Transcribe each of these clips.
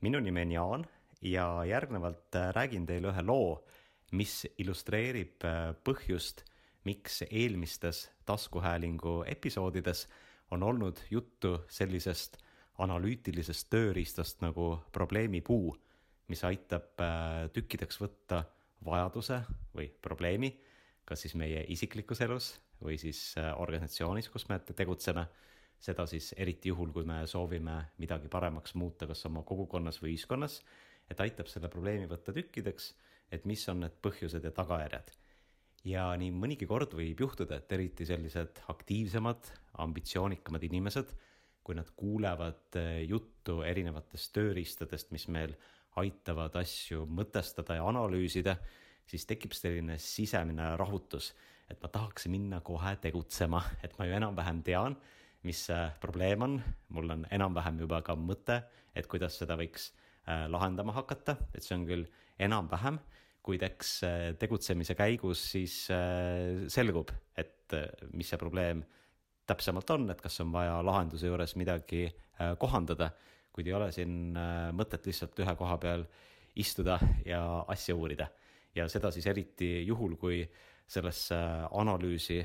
minu nimi on Jaan ja järgnevalt äh, räägin teile ühe loo, mis illustreerib äh, põhjust, miks eelmistes taskuhäälingu episoodides on olnud juttu sellisest analüütilisest tööriistast nagu probleemipuu, mis aitab äh, tükkideks võtta vajaduse või probleemi, kas siis meie isiklikus elus või siis organisatsioonis, kus me tegutseme seda siis eriti juhul, kui me soovime midagi paremaks muuta, kas oma kogukonnas või ühiskonnas, et aitab selle probleemi võtta tükkideks, et mis on need põhjused ja tagajärjed. ja nii mõnigi kord võib juhtuda, et eriti sellised aktiivsemad, ambitsioonikamad inimesed, kui nad kuulevad eh, juttu erinevatest tööriistadest, mis meil aitavad asju mõtestada ja analüüsida, siis tekib selline sisemine rahutus, et ma tahaks minna kohe tegutsema, et ma ju enam-vähem tean mis see probleem on, mul on enam-vähem juba ka mõte, et kuidas seda võiks äh, lahendama hakata, et see on küll enam-vähem, kuid eks äh, tegutsemise käigus siis äh, selgub, et mis see probleem täpsemalt on, et kas on vaja lahenduse juures midagi kohandada, kuid ei ole siin mõtet lihtsalt ühe koha peal istuda ja asja uurida. ja seda siis eriti juhul, kui sellesse analüüsi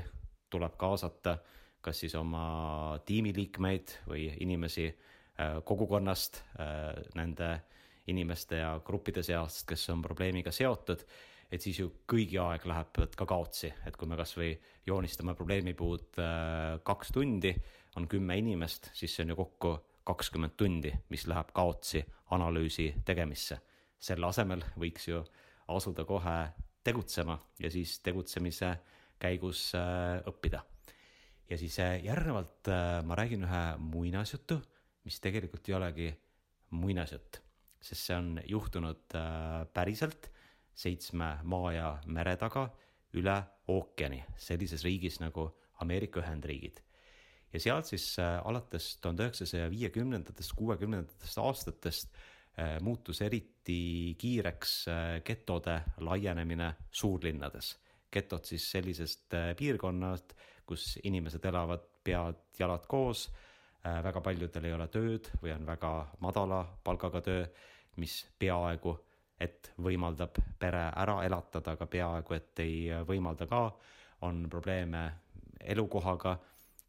tuleb kaasata äh, kas siis oma tiimiliikmeid või inimesi äh, kogukonnast, äh, nende inimeste ja gruppide seast, kes on probleemiga seotud, et siis ju kõigi aeg läheb ka kaotsi, et kui me kasvõi joonistame probleemipuud äh, kaks tundi, on kümme inimest, siis see on ju kokku kakskümmend tundi, mis läheb kaotsi analüüsi tegemisse. selle asemel võiks ju asuda kohe tegutsema ja siis tegutsemise käigus õppida ja siis äh, järgnevalt äh, ma räägin ühe muinasjutu, mis tegelikult ei olegi muinasjutt, sest see on juhtunud äh, päriselt seitsme maa ja mere taga üle ookeani, sellises riigis nagu Ameerika Ühendriigid. ja sealt siis alates tuhande üheksasaja viiekümnendatest, kuuekümnendatest aastatest muutus eriti kiireks getode laienemine suurlinnades getod siis sellisest piirkonnast, kus inimesed elavad pead-jalad koos. Äh, väga paljudel ei ole tööd või on väga madala palgaga töö, mis peaaegu, et võimaldab pere ära elatada, aga peaaegu, et ei võimalda ka. on probleeme elukohaga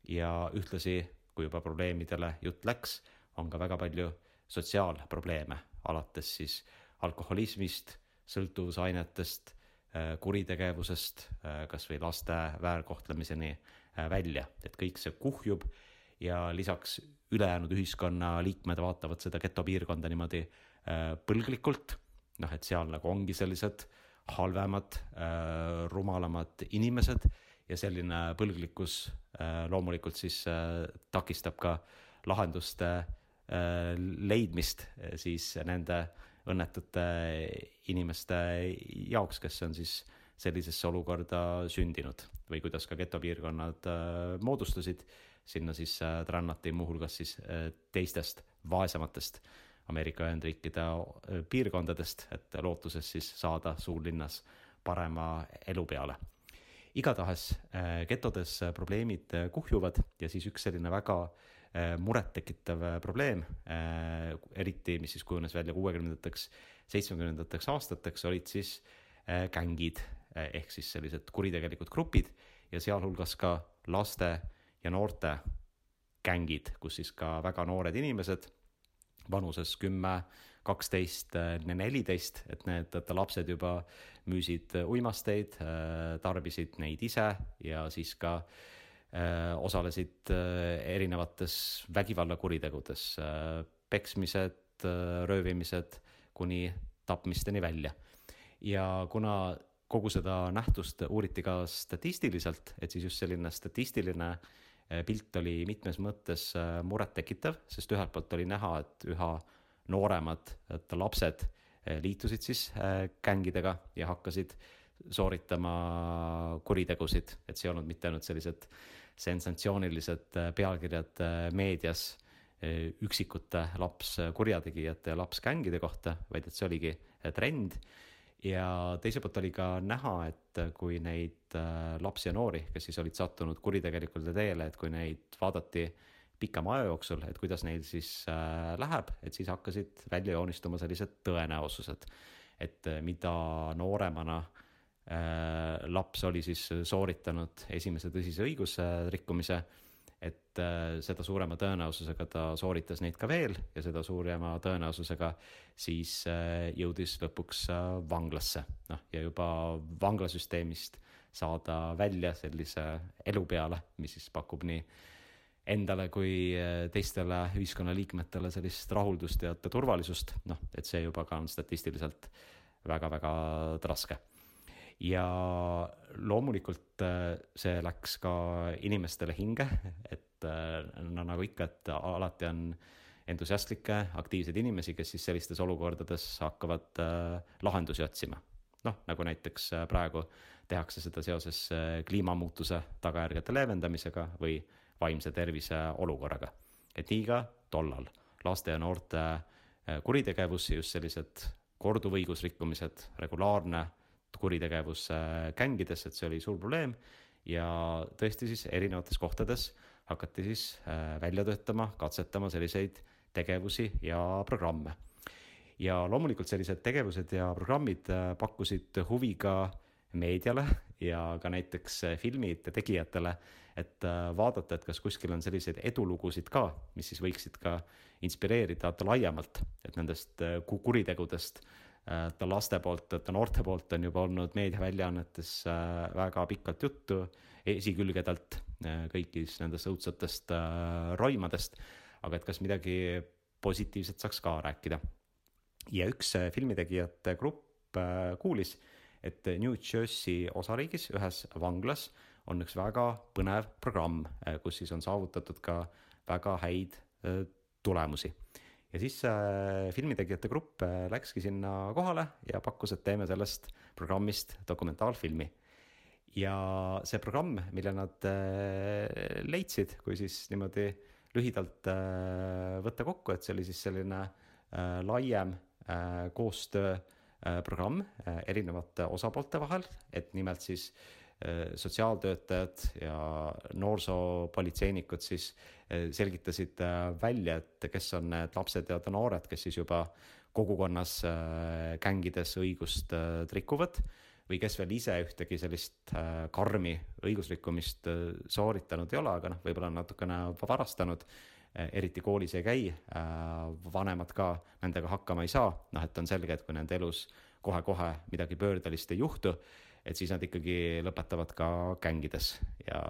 ja ühtlasi, kui juba probleemidele jutt läks, on ka väga palju sotsiaalprobleeme, alates siis alkoholismist, sõltuvusainetest Äh, kuritegevusest, äh, kasvõi laste väärkohtlemiseni äh, välja, et kõik see kuhjub ja lisaks ülejäänud ühiskonna liikmed vaatavad seda getopiirkonda niimoodi põlglikult. noh, et seal nagu ongi sellised halvemad, rumalamad inimesed ja selline põlglikkus loomulikult siis takistab ka lahenduste leidmist siis nende õnnetute inimeste jaoks, kes on siis sellisesse olukorda sündinud või kuidas ka getopiirkonnad äh, moodustusid. sinna siis äh, rännati muuhulgas siis äh, teistest vaesematest Ameerika Ühendriikide piirkondadest, et lootuses siis saada suurlinnas parema elu peale igatahes getodes probleemid kuhjuvad ja siis üks selline väga Äh, murettekitav äh, probleem, äh, eriti, mis siis kujunes välja kuuekümnendateks, seitsmekümnendateks aastateks, olid siis gängid ehk siis sellised kuritegelikud grupid ja sealhulgas ka laste ja noorte gängid, kus siis ka väga noored inimesed vanuses kümme, kaksteist, neliteist, et need et lapsed juba müüsid uimasteid, tarbisid neid ise ja siis ka äh, Äh, osalesid äh, erinevates vägivallakuritegudes, äh, peksmised, röövimised kuni tapmisteni välja. ja kuna kogu seda nähtust uuriti ka statistiliselt, et siis just selline statistiline pilt oli mitmes mõttes murettekitav, sest ühelt poolt oli näha, et üha nooremad, et lapsed liitusid siis gängidega ja hakkasid sooritama kuritegusid, et see ei olnud mitte ainult sellised sensatsioonilised äh, pealkirjad äh, meedias äh, üksikute lapskurjategijate ja lapsgängide kohta, vaid et see oligi trend. ja teiselt poolt oli ka näha, et kui neid lapsi ja noori, kes siis olid sattunud kuritegelikule teele, et kui neid vaadati pikema aja jooksul, et kuidas neil siis äh, läheb, et siis hakkasid välja joonistuma sellised tõenäosused. et mida nooremana äh, laps oli siis sooritanud esimese tõsise õigusrikkumise, et äh, seda suurema tõenäosusega ta sooritas neid ka veel ja seda suurema tõenäosusega siis äh, jõudis lõpuks äh, vanglasse, noh ja juba vanglasüsteemist saada välja sellise elu peale, mis siis pakub nii endale kui teistele ühiskonnaliikmetele sellist rahuldust ja turvalisust, noh, et see juba ka on statistiliselt väga-väga raske. Ja loomulikult eh, see läks ka inimestele hinge, et eh, no nagu ikka, et alati on entusiastlikke, aktiivseid inimesi, kes siis sellistes olukordades hakkavad lahendusi otsima. noh, nagu näiteks praegu tehakse seda seoses kliimamuutuse tagajärgede leevendamisega või vaimse tervise olukorraga. et nii ka tollal laste ja noorte äh, kuritegevus, just sellised korduvõigusrikkumised, regulaarne kuritegevus äh, gängides, et see oli suur probleem ja tõesti siis erinevates kohtades hakati siis äh, välja töötama, katsetama selliseid tegevusi ja programme. ja loomulikult sellised tegevused ja programmid pakkusid huvi ka meediale ja ka näiteks filmide tegijatele et äh, vaadata, et kas kuskil on selliseid edulugusid ka, mis siis võiksid ka inspireerida laiemalt, et nendest äh, kuritegudest ta laste poolt, ta noorte poolt on juba olnud meediaväljaannetes äh, väga pikalt juttu, esikülgedelt kõigist nendest õudsetest roimadest, aga et kas midagi positiivset saaks ka rääkida. ja üks filmitegijate grupp kuulis, et New Jersey osariigis ühes vanglas on üks väga põnev programm, äh, kus siis on saavutatud ka väga häid äh, tulemusi. Ja siis äh, filmitegijate grupp läkski sinna kohale ja pakkus, et teeme sellest programmist dokumentaalfilmi. ja see programm, mille nad leidsid, kui siis niimoodi lühidalt võtta kokku, et see oli siis selline laiem koostöö programm erinevate osapoolte vahel, et nimelt siis Äh, sotsiaaltöötajad ja noorsoopolitseinikud siis äh, selgitasid äh, välja, et kes on need lapsed ja noored, kes siis juba kogukonnas gängides õigust rikuvad või kes veel ise ühtegi sellist karmi õigusrikkumist sooritanud ei ole, aga noh, võib-olla on natukene varastanud, eriti koolis ei käi, vanemad ka nendega hakkama ei saa, noh et on selge, et kui nende elus kohe-kohe midagi pöördelist ei juhtu, et siis nad ikkagi lõpetavad ka gängides ja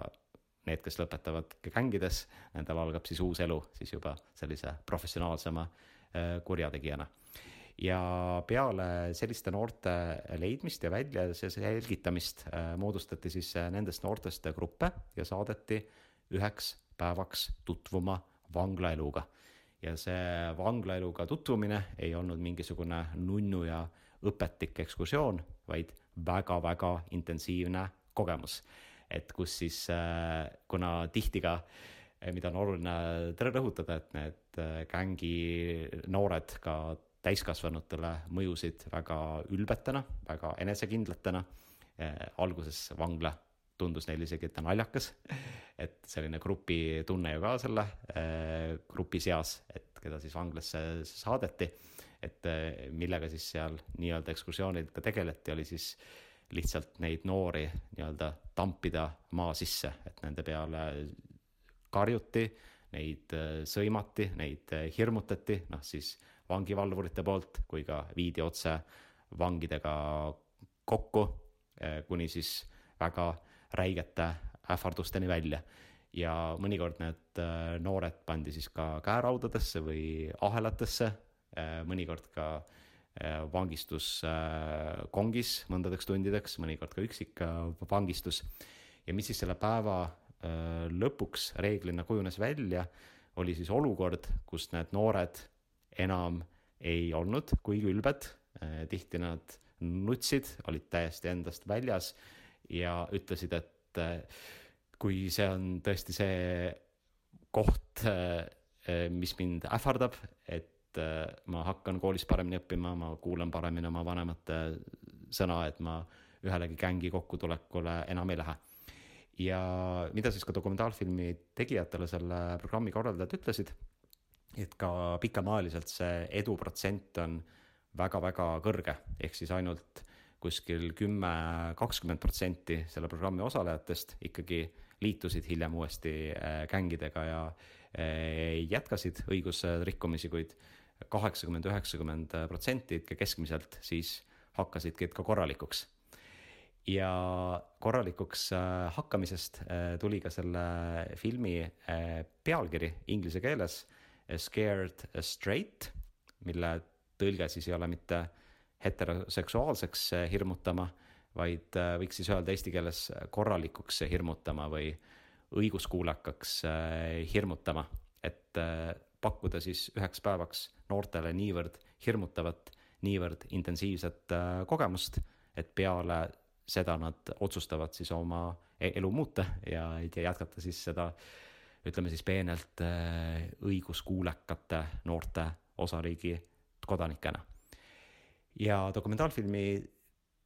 need, kes lõpetavad gängides, nendel algab siis uus elu siis juba sellise professionaalsema äh, kurjategijana. ja peale selliste noorte leidmist ja välja selgitamist äh, moodustati siis äh, nendest noortest gruppe ja saadeti üheks päevaks tutvuma vanglaeluga. ja see vanglaeluga tutvumine ei olnud mingisugune nunnu ja õpetlik ekskursioon, vaid väga-väga intensiivne kogemus. et kus siis, äh, kuna tihti ka, äh, mida on oluline rõhutada, et need äh, gängi noored ka täiskasvanutele mõjusid väga ülbetena, väga enesekindlatena. alguses vangla tundus neile isegi, et ta naljakas, et selline grupitunne ju ka selle grupi seas, et keda siis vanglasse saadeti et eh, millega siis seal nii-öelda ekskursioonil ka tegeleti, oli siis lihtsalt neid noori nii-öelda tampida maa sisse, et nende peale karjuti, neid eh, sõimati, neid eh, hirmutati, noh siis vangivalvurite poolt kui ka viidi otse vangidega kokku, kuni siis väga räigete ähvardusteni välja. Ja mõnikord need noored pandi siis ka käeraudadesse või ahelatesse Äh, mõnikord ka äh, vangistus äh, kongis mõndadeks tundideks, mõnikord ka üksik vangistus. ja mis siis selle päeva lõpuks reeglina kujunes välja, oli siis olukord, kus need noored enam ei olnud kuigi ülbed, tihti nad nutsid, olid täiesti endast väljas ja ütlesid, et kui see on tõesti see koht, mis mind ähvardab, et et äh, ma hakkan koolis paremini õppima, ma kuulan paremini oma vanemate sõna, et ma ühelegi gängi kokkutulekule enam ei lähe. ja mida siis ka dokumentaalfilmi tegijatele selle programmi korraldajad ütlesid, et ka pikemaajaliselt see eduprotsent on väga-väga kõrge, ehk siis ainult kuskil kümme, kakskümmend protsenti selle programmi osalejatest ikkagi liitusid hiljem uuesti äh, gängidega ja äh, jätkasid õigusrikkumisi, kuid kaheksakümmend, üheksakümmend protsenti ikka keskmiselt siis hakkasidki ka korralikuks. Ja korralikuks äh, hakkamisest äh, tuli ka selle filmi äh, pealkiri inglise keeles Scared Straight, mille tõlge siis ei ole mitte heteroseksuaalseks hirmutama, vaid võiks siis öelda eesti keeles korralikuks hirmutama või õiguskuulekaks hirmutama, et pakkuda siis üheks päevaks noortele niivõrd hirmutavat, niivõrd intensiivset kogemust, et peale seda nad otsustavad siis oma e-, elu muuta ja, ja jätkata siis seda, ütleme siis peenelt äh, õiguskuulekate noorte osariigi kodanikena. ja dokumentaalfilmi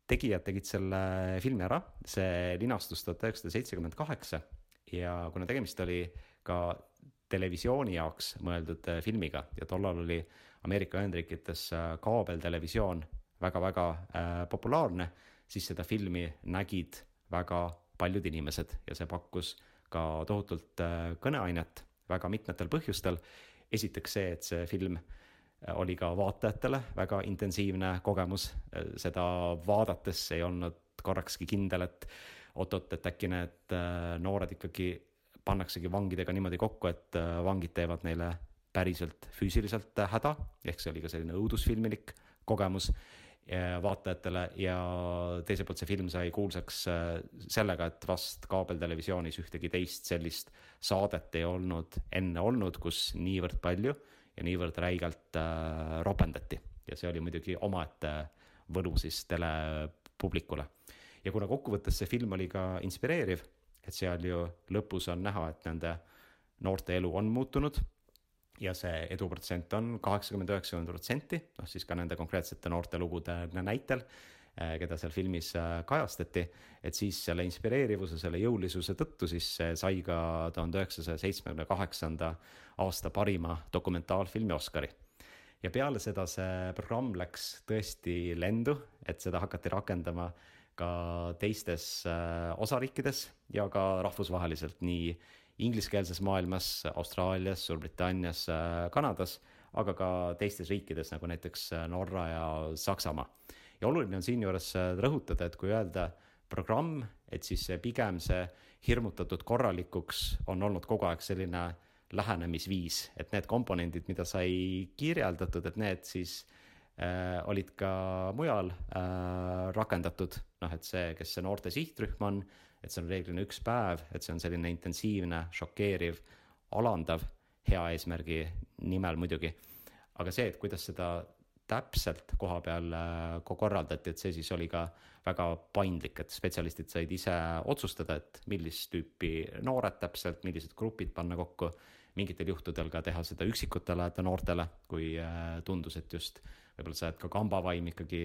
tegijad tegid selle filmi ära, see linastus tuhat üheksasada seitsekümmend kaheksa ja kuna tegemist oli ka televisiooni jaoks mõeldud äh, filmiga. Ja tollal oli Ameerika Ühendriikides äh, kaabeltelevisioon väga-väga äh, populaarne. Siis seda filmi nägid väga paljud inimesed ja see pakkus ka tohutult kõneainet väga mitmetel põhjustel. esiteks see, et see film oli ka vaatajatele väga intensiivne kogemus, seda vaadates ei olnud korrakski kindel, et oot-oot, et äkki need noored ikkagi pannaksegi vangidega niimoodi kokku, et vangid teevad neile päriselt füüsiliselt häda, ehk see oli ka selline õudusfilmilik kogemus vaatajatele. Ja teiselt poolt see film sai kuulsaks äh, sellega, et vast kaabeltelevisioonis ühtegi teist sellist saadet ei olnud enne olnud, kus niivõrd palju ja niivõrd räigelt äh, ropendati. Ja see oli muidugi omaette võlu siis telepublikule. ja kuna kokkuvõttes see film oli ka inspireeriv, et seal ju lõpus on näha, et nende noorte elu on muutunud ja see eduprotsent on kaheksakümmend, üheksakümmend protsenti, noh siis ka nende konkreetsete noorte lugude näitel, eh, keda seal filmis eh, kajastati, et siis selle inspireerivuse, selle jõulisuse tõttu siis sai ka tuhande üheksasaja seitsmekümne kaheksanda aasta parima dokumentaalfilmi Oscari. ja peale seda see programm läks tõesti lendu, et seda hakati rakendama ka teistes eh, osariikides ja ka rahvusvaheliselt, nii ingliskeelses maailmas, Austraalias, Suurbritannias, Kanadas, aga ka teistes riikides nagu näiteks Norra ja Saksamaa. ja oluline on siinjuures rõhutada, et kui öelda programm, et siis pigem see hirmutatud korralikuks on olnud kogu aeg selline lähenemisviis, et need komponendid, mida sai kirjeldatud, et need siis äh, olid ka mujal äh, rakendatud, noh, et see, kes see noorte sihtrühm on, et see on reeglina üks päev, et see on selline intensiivne, šokeeriv, alandav, hea eesmärgi nimel muidugi. aga see, et kuidas seda täpselt koha peal äh, korraldati, et see siis oli ka väga paindlik, et spetsialistid said ise otsustada, et millist tüüpi noored täpselt, millised grupid panna kokku, mingitel juhtudel ka teha seda üksikutele noortele, kui äh, tundus, et just võib-olla see, et ka kambavaim ikkagi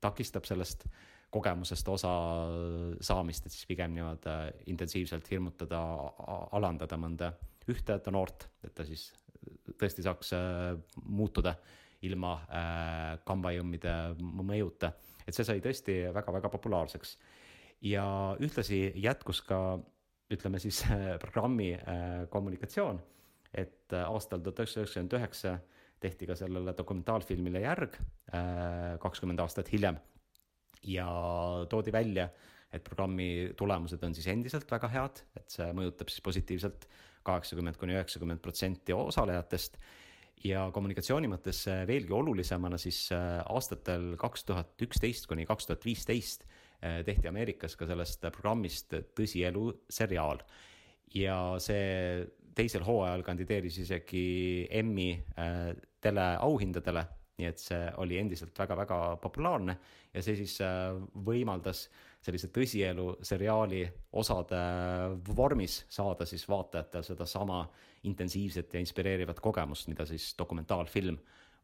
takistab sellest kogemusest osa saamist, et siis pigem nii-öelda intensiivselt hirmutada, alandada mõnda ühte noort, et ta siis tõesti saaks äh, muutuda ilma äh, kambajõmmide mõjuta, et see sai tõesti väga-väga populaarseks. ja ühtlasi jätkus ka ütleme siis programmi äh, kommunikatsioon, et aastal tuhat üheksasada üheksakümmend üheksa tehti ka sellele dokumentaalfilmile järg kakskümmend aastat hiljem ja toodi välja, et programmi tulemused on siis endiselt väga head, et see mõjutab siis positiivselt kaheksakümmend kuni üheksakümmend protsenti osalejatest ja kommunikatsiooni mõttes veelgi olulisemana siis äh, aastatel kaks tuhat üksteist kuni kaks tuhat viisteist äh, tehti Ameerikas ka sellest programmist tõsielu seriaal. ja see teisel hooajal kandideeris isegi Emmy teleauhindadele nii et see oli endiselt väga-väga populaarne ja see siis äh, võimaldas sellise tõsielu seriaali osade vormis saada siis vaatajatel sedasama intensiivset ja inspireerivat kogemust, mida siis dokumentaalfilm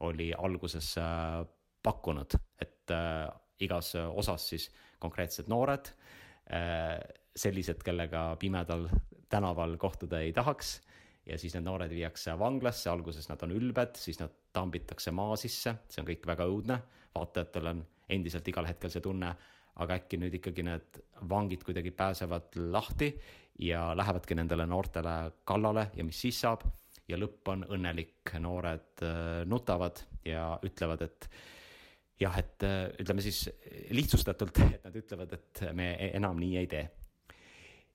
oli alguses äh, pakkunud, et äh, igas osas siis konkreetsed noored sellised, kellega pimedal tänaval kohtuda ei tahaks ja siis need noored viiakse vanglasse, alguses nad on ülbed, siis nad tambitakse maa sisse, see on kõik väga õudne, vaatajatel on endiselt igal hetkel see tunne, aga äkki nüüd ikkagi need vangid kuidagi pääsevad lahti ja lähevadki nendele noortele kallale ja mis siis saab ja lõpp on õnnelik, noored äh, nutavad ja ütlevad, et jah, et äh, ütleme siis lihtsustatult, et nad ütlevad, et me enam nii ei tee.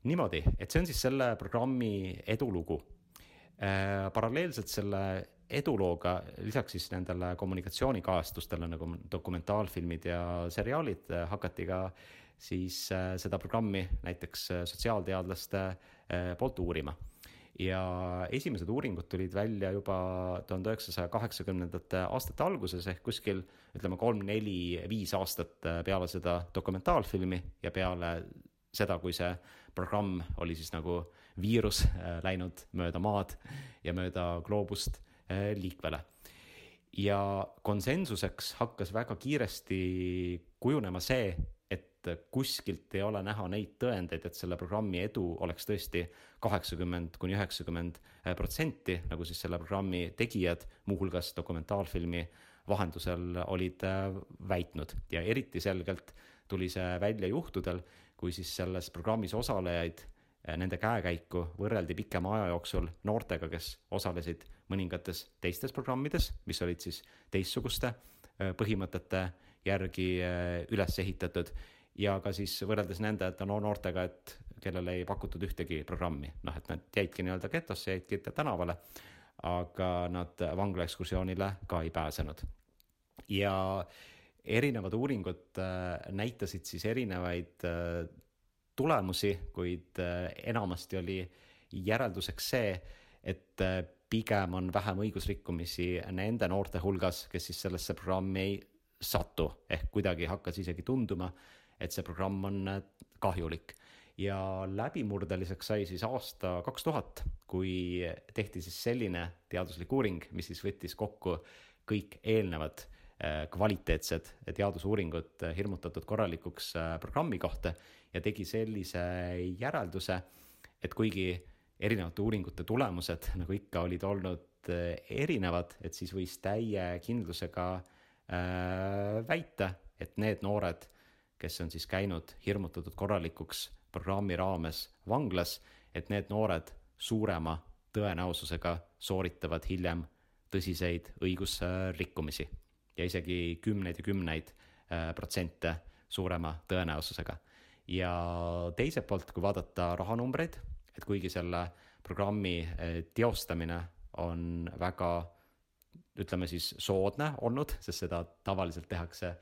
niimoodi, et see on siis selle programmi edulugu paralleelselt selle edulooga, lisaks siis nendele kommunikatsioonikajastustele nagu dokumentaalfilmid ja seriaalid, äh, hakati ka siis äh, seda programmi näiteks sotsiaalteadlaste poolt uurima. ja esimesed uuringud tulid välja juba tuhande üheksasaja kaheksakümnendate aastate alguses ehk kuskil ütleme kolm-neli-viis aastat peale seda dokumentaalfilmi ja peale seda, kui see programm oli siis nagu viirus äh, läinud mööda maad ja mööda gloobust äh, liikvele. ja konsensuseks hakkas väga kiiresti kujunema see, et kuskilt ei ole näha neid tõendeid, et selle programmi edu oleks tõesti kaheksakümmend kuni üheksakümmend protsenti, nagu siis selle programmi tegijad, muuhulgas dokumentaalfilmi vahendusel olid äh, väitnud ja eriti selgelt tuli see välja juhtudel, kui siis selles programmis osalejaid, nende käekäiku võrreldi pikema aja jooksul noortega, kes osalesid mõningates teistes programmides, mis olid siis teistsuguste eh, põhimõtete järgi eh, üles ehitatud ja ka siis võrreldes nende no, noortega, et kellele ei pakutud ühtegi programmi, noh, et nad jäidki nii-öelda getosse, jäidki tänavale, aga nad vanglaekskursioonile ka ei pääsenud. ja erinevad uuringud äh, näitasid siis erinevaid äh, tulemusi, kuid äh, enamasti oli järelduseks see, et pigem on vähem õigusrikkumisi nende noorte hulgas, kes siis sellesse programmi ei satu, ehk kuidagi hakkas isegi tunduma, et see programm on kahjulik. ja läbimurdeliseks sai siis aasta kaks tuhat, kui tehti siis selline teaduslik uuring, mis siis võttis kokku kõik eelnevad Äh, kvaliteetsed teadusuuringud hirmutatud korralikuks äh, programmi kohta ja tegi sellise järelduse, et kuigi erinevate uuringute tulemused, nagu ikka, olid olnud äh, erinevad, et siis võis täie kindlusega äh, väita, et need noored, kes on siis käinud hirmutatud korralikuks programmi raames vanglas, et need noored suurema tõenäosusega sooritavad hiljem tõsiseid õigusrikkumisi ja isegi kümneid ja kümneid äh, protsente suurema tõenäosusega. Ja teiselt poolt, kui vaadata rahanumbreid, et kuigi selle programmi äh, teostamine on väga ütleme siis soodne olnud, sest seda tavaliselt tehakse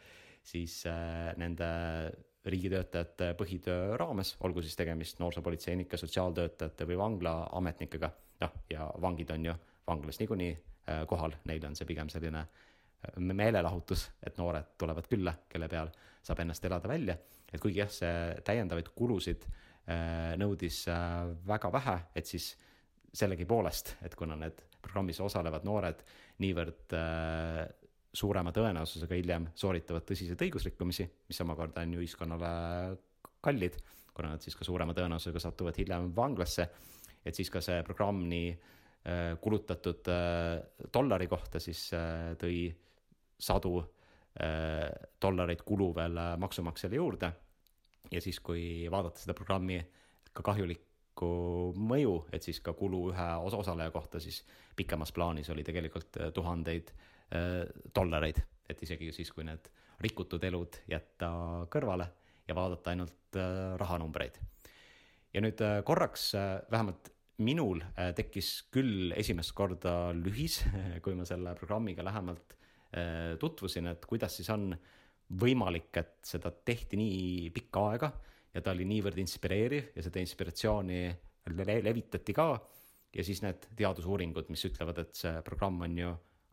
siis äh, nende riigitöötajate põhitöö raames, olgu siis tegemist noorsoopolitseinike, sotsiaaltöötajate või vanglaametnikega. noh, ja vangid on ju vanglas niikuinii kohal, neile on see pigem selline meelelahutus, et noored tulevad külla, kelle peal saab ennast elada välja. et kuigi jah, see täiendavaid kulusid äh, nõudis äh, väga vähe, et siis sellegipoolest, et kuna need programmis osalevad noored niivõrd äh, suurema tõenäosusega hiljem sooritavad tõsiseid õigusrikkumisi, mis omakorda on ju ühiskonnale kallid, kuna nad siis ka suurema tõenäosusega satuvad hiljem vanglasse, et siis ka see programm nii kulutatud dollari kohta siis tõi sadu äh, dollareid kulu veel äh, maksumaksjale juurde. ja siis, kui vaadata seda programmi ka kahjulikku mõju, et siis ka kulu ühe osa osaleja kohta, siis pikemas plaanis oli tegelikult äh, tuhandeid dollareid, et isegi siis, kui need rikutud elud jätta kõrvale ja vaadata ainult rahanumbreid. ja nüüd korraks vähemalt minul tekkis küll esimest korda lühis, kui ma selle programmiga lähemalt Äh, tutvusin, et kuidas siis on võimalik, et seda tehti nii pikka aega ja ta oli niivõrd inspireeriv ja seda inspiratsiooni le levitati ka. ja siis need teadusuuringud, mis ütlevad, et see programm on ju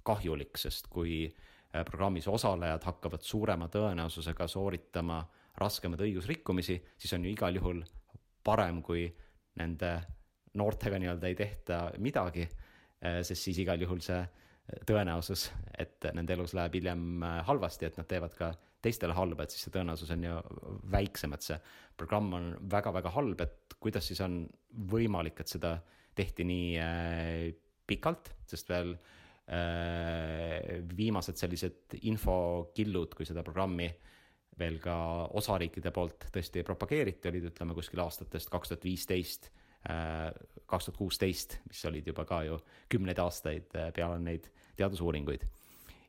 kahjulik, sest kui äh, programmis osalejad hakkavad suurema tõenäosusega sooritama raskemaid õigusrikkumisi, siis on ju igal juhul parem, kui nende noortega nii-öelda ei tehta midagi, äh, sest siis igal juhul see tõenäosus, et nende elus läheb hiljem halvasti, et nad teevad ka teistele halba, et siis see tõenäosus on ju väiksem, et see programm on väga-väga halb, et kuidas siis on võimalik, et seda tehti nii äh, pikalt, sest veel äh, viimased sellised infokillud, kui seda programmi veel ka osariikide poolt tõesti propageeriti, olid ütleme kuskil aastatest kaks tuhat viisteist, äh, kaks tuhat kuusteist, mis olid juba ka ju kümneid aastaid äh, peale neid teadusuuringuid.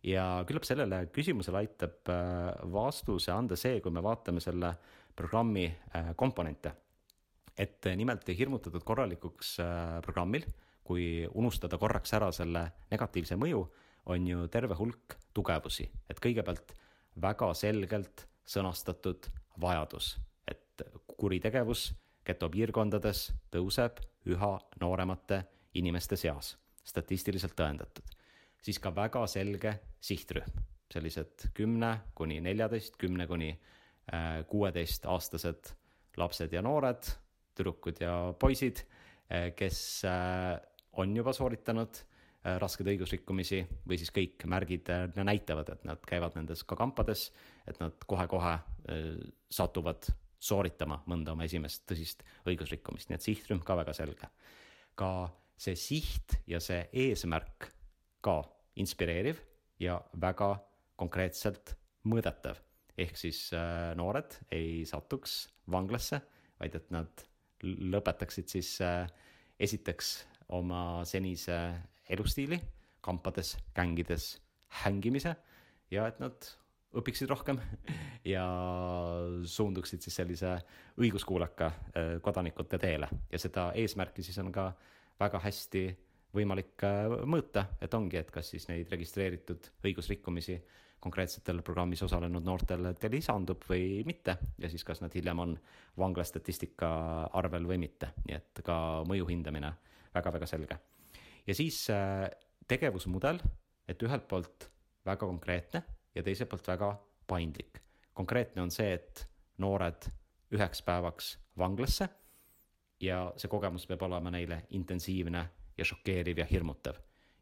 Ja küllap sellele küsimusele aitab äh, vastuse anda see, kui me vaatame selle programmi äh, komponente. et nimelt ei hirmutatud korralikuks äh, programmil, kui unustada korraks ära selle negatiivse mõju, on ju terve hulk tugevusi, et kõigepealt väga selgelt sõnastatud vajadus, et kuritegevus getopiirkondades tõuseb üha nooremate inimeste seas, statistiliselt tõendatud. Siis ka väga selge sihtrühm, sellised kümne kuni neljateist, kümne kuni äh, kuueteist aastased lapsed ja noored, tüdrukud ja poisid, äh, kes äh, on juba sooritanud raskeid õigusrikkumisi või siis kõik märgid näitavad, et nad käivad nendes ka kampades, et nad kohe-kohe satuvad sooritama mõnda oma esimest tõsist õigusrikkumist, nii et sihtrühm ka väga selge. ka see siht ja see eesmärk ka inspireeriv ja väga konkreetselt mõõdetav. ehk siis äh, noored ei satuks vanglasse, vaid et nad lõpetaksid siis äh, esiteks oma senise elustiili, kampades, gängides hängimise ja et nad õpiksid rohkem ja suunduksid siis sellise õiguskuuleka äh, kodanikute teele. Ja seda eesmärki siis on ka väga hästi võimalik mõõta, et ongi, et kas siis neid registreeritud õigusrikkumisi konkreetsetel programmis osalenud noortel lisandub või mitte. Ja siis kas nad hiljem on vanglastatistika arvel või mitte, nii et ka mõju hindamine väga-väga selge. ja siis äh, tegevusmudel, et ühelt poolt väga konkreetne ja teiselt poolt väga paindlik. konkreetne on see, et noored üheks päevaks vanglasse ja see kogemus peab olema neile intensiivne ja šokeeriv ja hirmutav.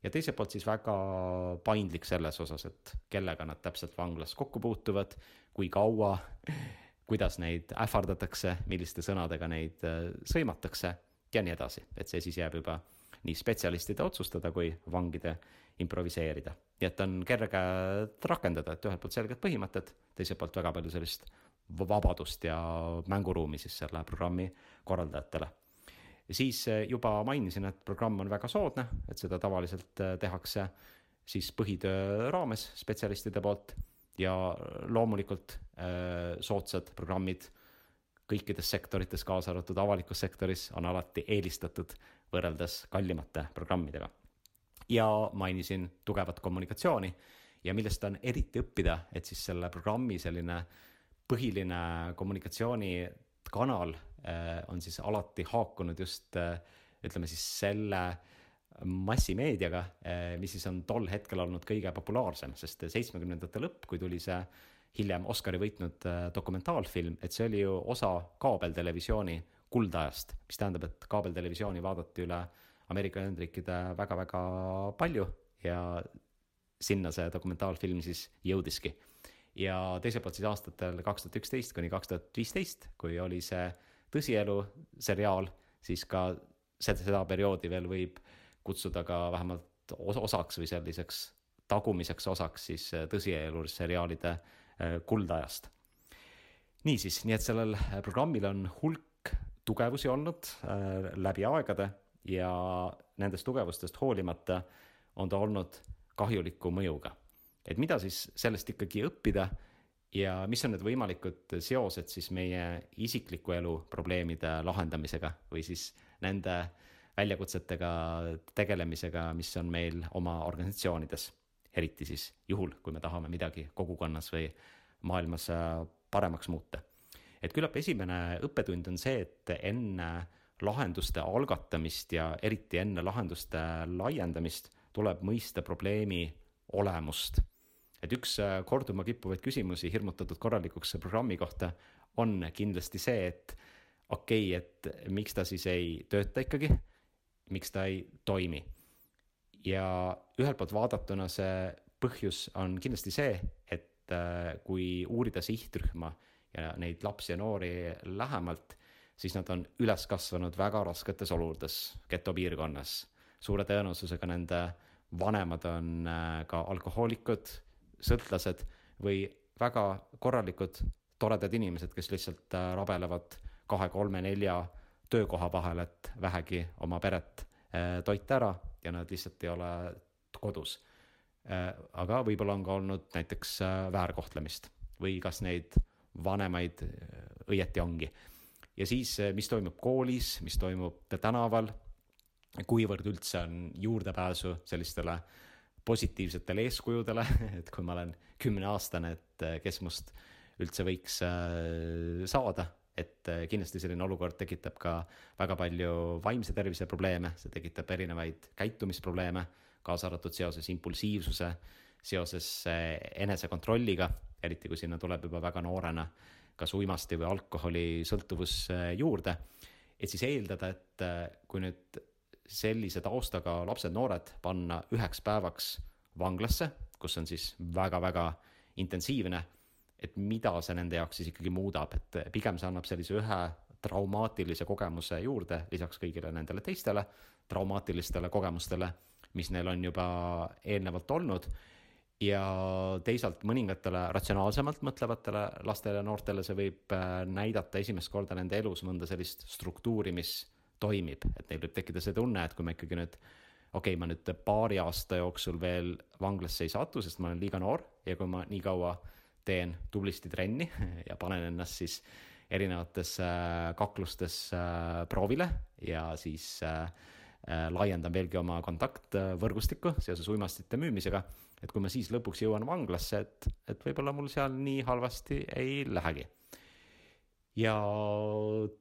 ja teiselt poolt siis väga paindlik selles osas, et kellega nad täpselt vanglas kokku puutuvad, kui kaua, kuidas neid ähvardatakse, milliste sõnadega neid äh, sõimatakse ja nii edasi, et see siis jääb juba nii spetsialistide otsustada kui vangide improviseerida. Nii et on kerge rakendada, et ühelt poolt selged põhimõtted, teiselt poolt väga palju sellist vabadust ja mänguruumi siis selle programmi korraldajatele ja siis äh, juba mainisin, et programm on väga soodne, et seda tavaliselt äh, tehakse siis põhitöö raames spetsialistide poolt ja loomulikult äh, soodsad programmid kõikides sektorites, kaasa arvatud avalikus sektoris, on alati eelistatud võrreldes kallimate programmidega. Ja mainisin tugevat kommunikatsiooni. Ja millest on eriti õppida, et siis selle programmi selline põhiline kommunikatsioonikanal Äh, on siis alati haakunud just äh, ütleme siis selle massimeediaga, äh, mis siis on tol hetkel olnud kõige populaarsem, sest seitsmekümnendate lõpp, kui tuli see hiljem Oscari võitnud dokumentaalfilm, et see oli ju osa kaabeltelevisiooni kuldajast, mis tähendab, et kaabeltelevisiooni vaadati üle Ameerika Ühendriikide väga-väga palju ja sinna see dokumentaalfilm siis jõudiski. ja teiselt poolt siis aastatel kaks tuhat üksteist kuni kaks tuhat viisteist, kui oli see tõsielu seriaal, siis ka seda, seda perioodi veel võib kutsuda ka vähemalt osaks või selliseks tagumiseks osaks siis äh, tõsielu seriaalide äh, kuldajast. niisiis, nii et sellel programmil on hulk tugevusi olnud äh, läbi aegade ja nendest tugevustest hoolimata on ta olnud kahjuliku mõjuga. et mida siis sellest ikkagi õppida ja mis on need võimalikud seosed siis meie isikliku elu probleemide lahendamisega või siis nende väljakutsetega tegelemisega, mis on meil oma organisatsioonides, eriti siis juhul, kui me tahame midagi kogukonnas või maailmas äh, paremaks muuta. et küllap esimene õppetund on see, et enne lahenduste algatamist ja eriti enne lahenduste laiendamist tuleb mõista probleemi olemust et üks äh, korduma kippuvaid küsimusi hirmutatud korralikuks programmi kohta on kindlasti see, et okei okay,, et miks ta siis ei tööta ikkagi, miks ta ei toimi. ja ühelt poolt vaadatuna see põhjus on kindlasti see, et kui uurida sihtrühma ja neid lapsi ja noori lähemalt, siis nad on üles kasvanud väga rasketes oludes getopiirkonnas. suure tõenäosusega nende vanemad on ka alkohoolikud, sõltlased või väga korralikud toredad inimesed, kes lihtsalt rabelevad kahe, kolme, nelja töökoha vahel, et vähegi oma peret toita ära ja nad lihtsalt ei ole kodus. aga võib-olla on ka olnud näiteks väärkohtlemist või kas neid vanemaid õieti ongi. Ja siis, mis toimub koolis, mis toimub tänaval, kuivõrd üldse on juurdepääsu sellistele positiivsetele eeskujudele, et kui ma olen kümneaastane, et kes must üldse võiks saada et kindlasti selline olukord tekitab ka väga palju vaimse tervise probleeme, see tekitab erinevaid käitumisprobleeme, kaasa arvatud seoses impulsiivsuse, seoses enesekontrolliga, eriti kui sinna tuleb juba väga noorena kas uimasti või alkoholisõltuvus äh, juurde. et siis eeldada, et kui nüüd sellise taustaga lapsed-noored panna üheks päevaks vanglasse, kus on siis väga-väga intensiivne et mida see nende jaoks siis ikkagi muudab, et pigem see annab sellise ühe traumaatilise kogemuse juurde, lisaks kõigile nendele teistele traumaatilistele kogemustele, mis neil on juba eelnevalt olnud. Ja teisalt mõningatele ratsionaalsemalt mõtlevatele lastele ja noortele see võib äh, näidata esimest korda nende elus mõnda sellist struktuuri, mis toimib, et neil võib tekkida see tunne, et kui ma ikkagi nüüd okei okay,, ma nüüd paari aasta jooksul veel vanglasse ei satu, sest ma olen liiga noor ja kui ma nii kaua teen tublisti trenni ja panen ennast siis erinevates äh, kaklustes äh, proovile ja siis äh, laiendan veelgi oma kontaktvõrgustikku seoses uimastite müümisega. et kui ma siis lõpuks jõuan vanglasse, et, et võib-olla mul seal nii halvasti ei lähegi. ja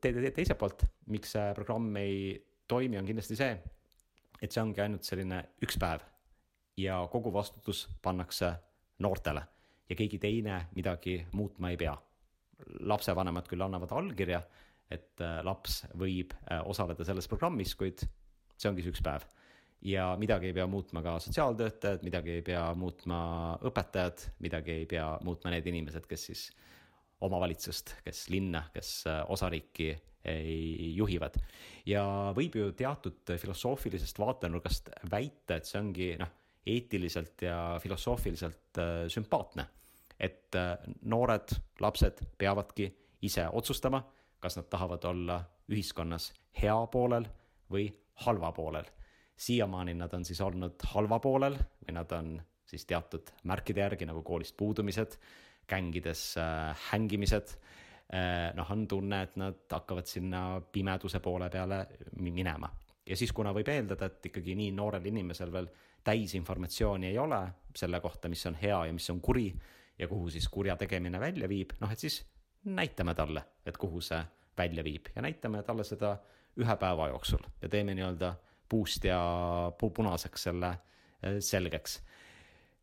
te, te, teiselt poolt, miks see programm ei toimi, on kindlasti see, et see ongi ainult selline üks päev ja kogu vastutus pannakse noortele ja keegi teine midagi muutma ei pea. lapsevanemad küll annavad allkirja, et äh, laps võib äh, osaleda selles programmis, kuid see ongi see üks päev. ja midagi ei pea muutma ka sotsiaaltöötajad, midagi ei pea muutma õpetajad, midagi ei pea muutma need inimesed, kes siis omavalitsust, kes linna, kes äh, osariiki juhivad. ja võib ju teatud filosoofilisest vaatenurgast väita, et see ongi noh, eetiliselt ja filosoofiliselt sümpaatne et äh, noored lapsed peavadki ise otsustama, kas nad tahavad olla ühiskonnas hea poolel või halva poolel. siiamaani nad on siis olnud halva poolel või nad on siis teatud märkide järgi nagu koolist puudumised, gängides äh, hängimised äh,. noh, on tunne, et nad hakkavad sinna pimeduse poole peale minema ja siis, kuna võib eeldada, et ikkagi nii noorel inimesel veel täisinformatsiooni ei ole selle kohta, mis on hea ja mis on kuri ja kuhu siis kurja tegemine välja viib, noh et siis näitame talle, et kuhu see välja viib ja näitame talle seda ühe päeva jooksul ja teeme nii-öelda puust ja punaseks selle äh, selgeks.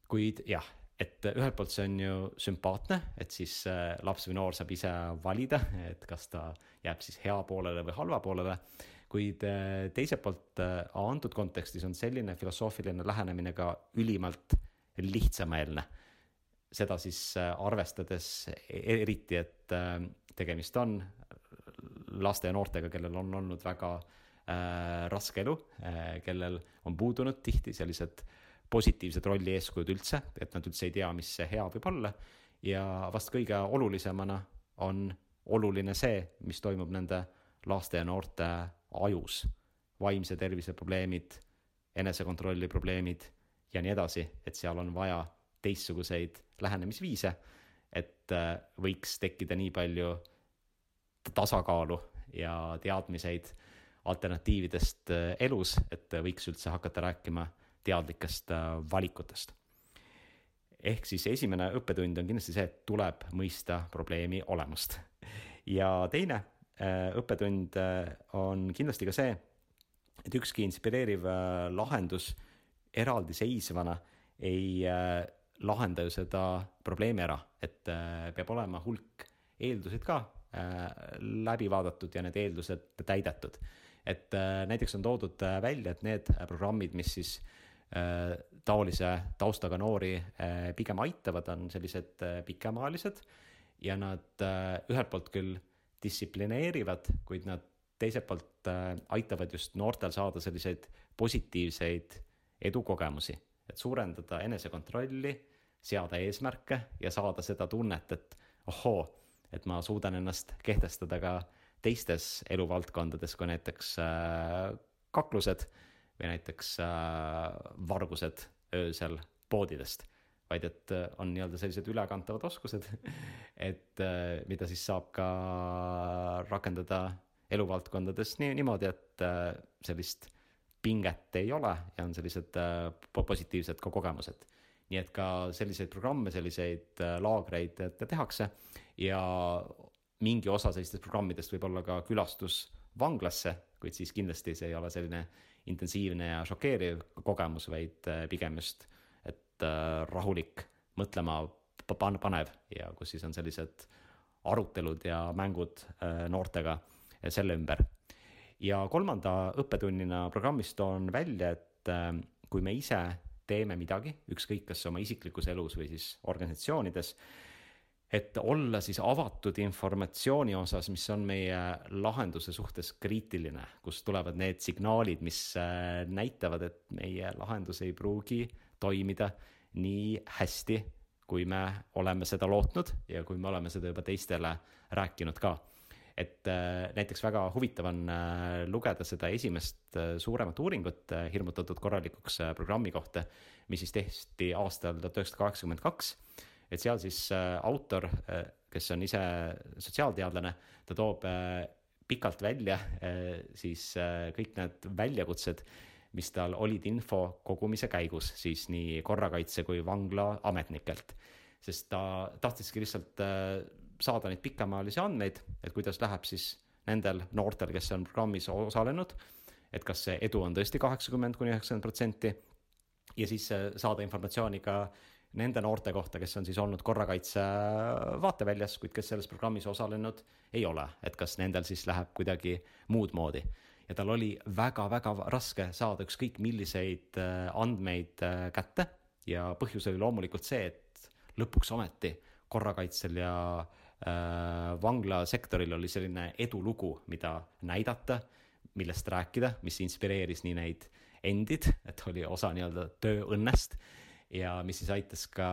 kuid jah, et ühelt poolt see on ju sümpaatne, et siis äh, laps või noor saab ise valida, et kas ta jääb siis hea poolele või halva poolele. kuid äh, teiselt poolt antud kontekstis on selline filosoofiline lähenemine ka ülimalt lihtsameelne seda siis arvestades e-, eriti, et tegemist on laste ja noortega, kellel on olnud väga äh, raske elu äh,, kellel on puudunud tihti sellised positiivsed rolli eeskujud üldse, et nad üldse ei tea, mis see hea võib olla. ja vast kõige olulisemana on oluline see, mis toimub nende laste ja noorte ajus. vaimse tervise probleemid, enesekontrolli probleemid ja nii edasi, et seal on vaja teistsuguseid lähenemisviise, et äh, võiks tekkida nii palju tasakaalu ja teadmiseid alternatiividest äh, elus, et võiks üldse hakata rääkima teadlikest äh, valikutest. ehk siis esimene õppetund on kindlasti see, et tuleb mõista probleemi olemust. ja teine õppetund on kindlasti ka see, et ükski inspireeriv lahendus eraldiseisvana ei lahenda ju seda probleemi ära, et äh, peab olema hulk eeldused ka äh, läbi vaadatud ja need eeldused täidetud. et äh, näiteks on toodud välja, et need programmid, mis siis taolise taustaga noori pigem aitavad, on sellised pikemaajalised ja nad ühelt poolt küll distsiplineerivad, kuid nad teiselt poolt aitavad just noortel saada selliseid positiivseid edukogemusi, et suurendada enesekontrolli, seada eesmärke ja saada seda tunnet, et ohoo, et ma suudan ennast kehtestada ka teistes eluvaldkondades, kui näiteks äh, kaklused või näiteks äh, vargused öösel poodidest. vaid et äh, on nii-öelda sellised ülekantavad oskused, et mida siis saab ka rakendada eluvaldkondades nii, niimoodi, et sellist pinget ei ole ja on sellised positiivsed ka kogemused. nii et ka selliseid programme, selliseid laagreid tehakse ja mingi osa sellistest programmidest võib olla ka külastus vanglasse, kuid siis kindlasti see ei ole selline intensiivne ja šokeeriv kogemus, vaid äh, pigem just, et rahulik, mõtlema panev ja kus siis on sellised arutelud ja mängud noortega selle ümber. Ja kolmanda õppetunnina programmist toon välja, et äh, kui me ise teeme midagi, ükskõik kas oma isiklikus elus või siis organisatsioonides, et olla siis avatud informatsiooni osas, mis on meie lahenduse suhtes kriitiline, kust tulevad need signaalid, mis äh, näitavad, et meie lahendus ei pruugi toimida nii hästi, kui me oleme seda lootnud ja kui me oleme seda juba teistele rääkinud ka et äh, näiteks väga huvitav on äh, lugeda seda esimest suuremat uuringut hirmutatud korralikuks programmi kohta, mis siis tehti aastal tuhat üheksasada kaheksakümmend kaks. Et seal siis autor, kes on ise sotsiaalteadlane, ta toob pikalt välja siis kõik need väljakutsed, mis tal olid info kogumise käigus siis nii korrakaitse kui vangla ametnikelt. sest ta tahtiski lihtsalt saada neid pikemaajalisi andmeid, et kuidas läheb siis nendel noortel, kes on programmis osalenud. et kas see edu on tõesti kaheksakümmend kuni üheksakümmend protsenti ja siis äh, saada informatsiooni ka nende noorte kohta, kes on siis olnud korrakaitse vaateväljas, kuid kes selles programmis osalenud ei ole, et kas nendel siis läheb kuidagi muud moodi. ja tal oli väga-väga raske saada ükskõik milliseid äh, andmeid äh, kätte. Ja põhjus oli loomulikult see, et lõpuks ometi korrakaitsel ja äh, Äh, vanglasektoril oli selline edulugu, mida näidata, millest rääkida, mis inspireeris nii neid endid, et oli osa nii-öelda tööõnnest ja mis siis aitas ka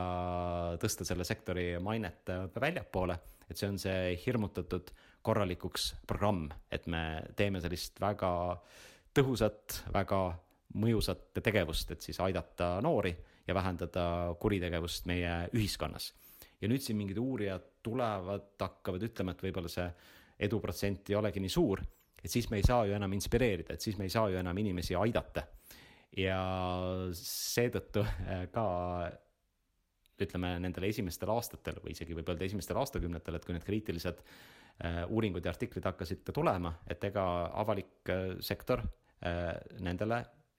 tõsta selle sektori mainet väljapoole, et see on see hirmutatud korralikuks programm, et me teeme sellist väga tõhusat, väga mõjusat tegevust, et siis aidata noori ja vähendada kuritegevust meie ühiskonnas ja nüüd siin mingid uurijad tulevad, hakkavad ütlema, et võib-olla see eduprotsent ei olegi nii suur, et siis me ei saa ju enam inspireerida, et siis me ei saa ju enam inimesi aidata. Ja seetõttu äh, ka ütleme nendel esimestel aastatel või isegi võib öelda esimestel aastakümnetel, et kui need kriitilised äh, uuringud ja artiklid hakkasid ka tulema, et ega avalik äh, sektor nendele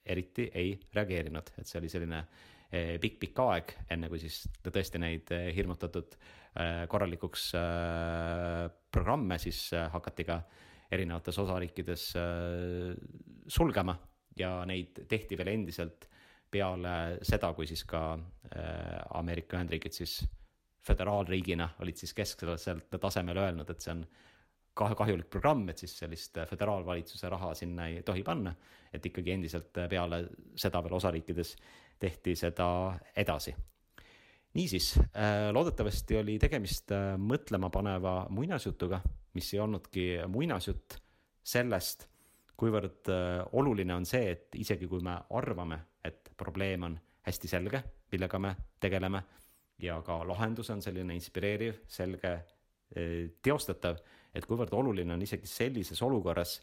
eriti ei reageerinud, et see oli selline pikk-pikk aeg, enne kui siis tõesti neid hirmutatud korralikuks programme siis hakati ka erinevates osariikides sulgema ja neid tehti veel endiselt peale seda, kui siis ka Ameerika Ühendriigid siis föderaalriigina olid siis keskselt tasemel öelnud, et see on kahjulik programm, et siis sellist föderaalvalitsuse raha sinna ei tohi panna. et ikkagi endiselt peale seda veel osariikides tehti seda edasi. niisiis, äh, loodetavasti oli tegemist äh, mõtlemapaneva muinasjutuga, mis ei olnudki muinasjutt sellest, kuivõrd äh, oluline on see, et isegi kui me arvame, et probleem on hästi selge, millega me tegeleme ja ka lahendus on selline inspireeriv, selge, teostatav, et kuivõrd oluline on isegi sellises olukorras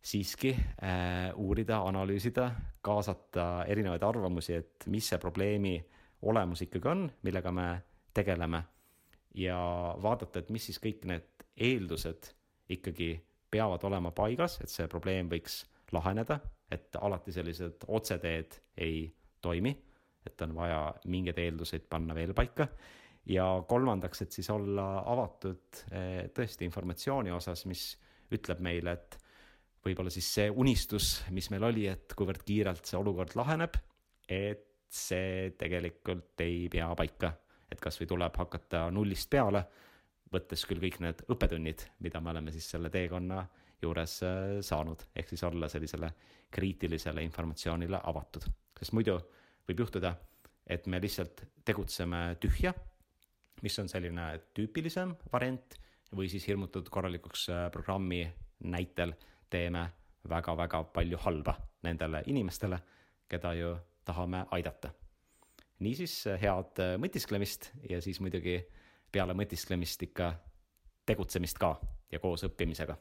siiski äh, uurida, analüüsida, kaasata erinevaid arvamusi, et mis see probleemi olemus ikkagi on, millega me tegeleme. ja vaadata, et mis siis kõik need eeldused ikkagi peavad olema paigas, et see probleem võiks laheneda, et alati sellised otseteed ei toimi, et on vaja mingeid eelduseid panna veel paika. ja kolmandaks, et siis olla avatud äh, tõesti informatsiooni osas, mis ütleb meile, et võib-olla siis see unistus, mis meil oli, et kuivõrd kiirelt see olukord laheneb, et see tegelikult ei pea paika. et kasvõi tuleb hakata nullist peale, võttes küll kõik need õppetunnid, mida me oleme siis selle teekonna juures äh, saanud, ehk siis olla sellisele kriitilisele informatsioonile avatud, sest muidu võib juhtuda, et me lihtsalt tegutseme tühja, mis on selline tüüpilisem variant või siis hirmutatud korralikuks äh, programmi näitel teeme väga-väga palju halba nendele inimestele, keda ju tahame aidata. niisiis head mõtisklemist ja siis muidugi peale mõtisklemist ikka tegutsemist ka ja koos õppimisega